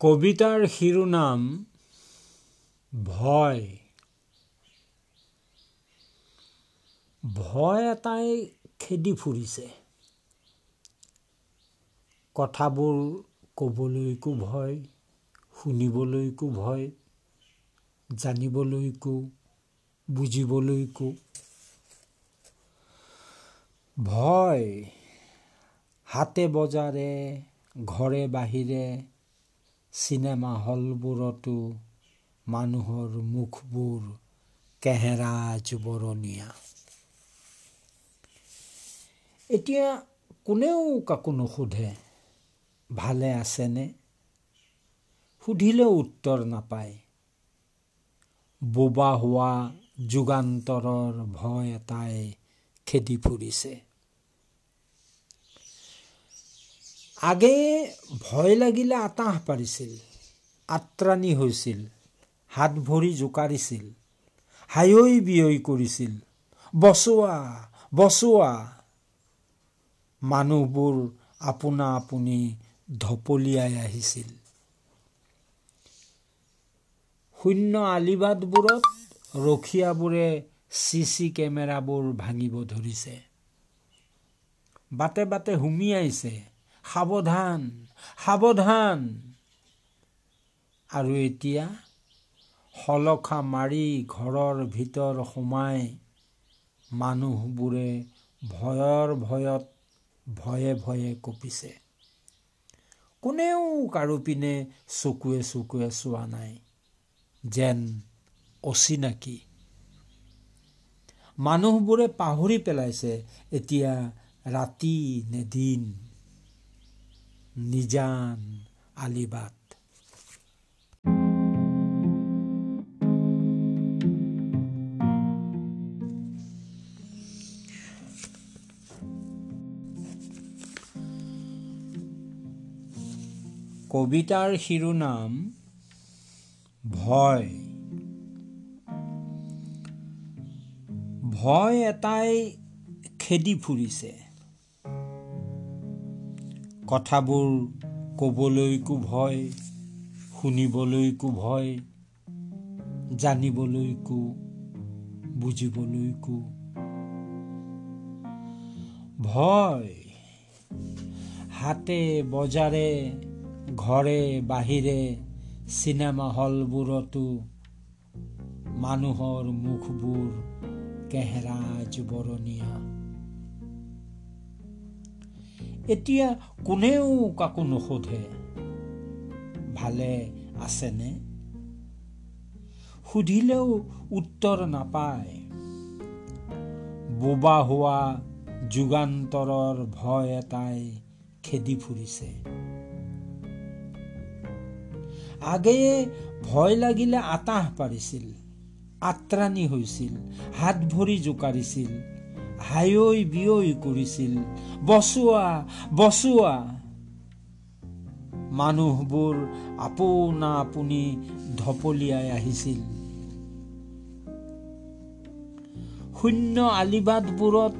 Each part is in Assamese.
কবিতাৰ শিৰোনাম ভয়। ভয় এটাই খেদি ফুৰিছে। কথাবোৰ ক'বলৈকো ভয় শুনিবলৈকো ভয় জানিবলৈকো বুজিবলৈকো। ভয় হাতে বজাৰে ঘৰে বাহিৰে চিনেমা হলবোৰতো মানুহৰ মুখবোৰ কেহেৰা জুবৰণীয়া। এতিয়া কোনেও কাকো নুসুধে ভালে আছেনে? সুধিলেও উত্তৰ নাপায়। বোবা হোৱা যুগান্তৰৰ ভয় এটাই খেদি ফুৰিছে। আগেয়ে ভয় লাগিলে আতাহ পাৰিছিল আত্ৰাণী হৈছিল হাত ভৰি জোকাৰিছিল হায়ৈ বিয়ৈ কৰিছিল। বচোৱা বচোৱা মানুহবোৰ আপোনা আপুনি ঢপলিয়াই আহিছিল। শূন্য আলিবাটবোৰত ৰখীয়াবোৰে চি চি কেমেৰাবোৰ ভাঙিব ধৰিছে। বাটে বাটে সুমিয়াইছে সাৱধান সাৱধান। আৰু এতিয়া শলখা মাৰি ঘৰৰ ভিতৰ সোমাই মানুহবোৰে ভয়ৰ ভয়ত ভয়ে ভয়ে কঁপিছে। কোনেও কাৰো পিনে চকুৱে চকুৱে চোৱা নাই যেন অচিনাকি। মানুহবোৰে পাহৰি পেলাইছে এতিয়া ৰাতি নে দিন। নিজান আলিবাট কবিতাৰ শিৰোনাম ভয়। ভয় এটাই খেদি ফুৰিছে। কথাবোৰ ক'বলৈকো ভয়, শুনিবলৈকো ভয়, জানিবলৈকো, বুজিবলৈকো ভয়। হাতে, বজাৰে, ঘৰে, বাহিৰে, চিনেমা হলবোৰতো মানুহৰ মুখবোৰ কেহেৰা জুবৰণীয়া এতিয়া কোনেও কাকো নুসুধে। ভালে আছেনে? সুধিলেও উত্তৰ নাপায়। বোবা হোৱা যুগান্তৰৰ ভয় এটাই খেদি ফুৰিছে। আগেয়ে ভয় লাগিলে আতাহ পাৰিছিল আত্ৰাণী হৈছিল হাত ভৰি জোকাৰিছিল হায়ৈ বিয়ৈ কৰিছিল। বচোৱা বচোৱা। মানুহবোৰ আপোনা আপুনি ঢপলিয়াই আহিছিল। শূন্য আলিবাটবোৰত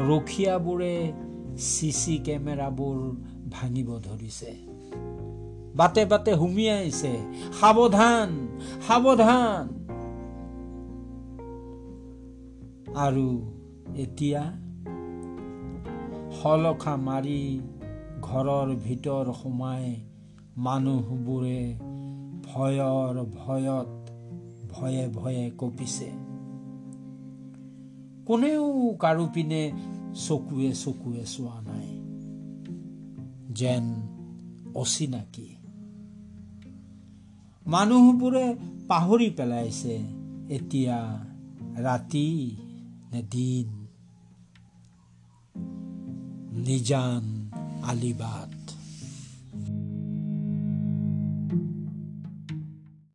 ৰখীয়াবোৰে চি চি কেমেৰাবোৰ ভাঙিব ধৰিছে। বাটে বাটে সুমিয়াইছে সাৱধান সাৱধান। আৰু এতিয়া শলখা মাৰি ঘৰৰ ভিতৰ সোমাই মানুহবোৰে ভয়ৰ ভয়ত ভয়ে ভয়ে কঁপিছে। কোনেও কাৰো পিনে চকুৱে চকুৱে চোৱা নাই। যেন অচিনাকি। মানুহবোৰে পাহৰি পেলাইছে। এতিয়া ৰাতি নে দিন? নিজান আলিবাট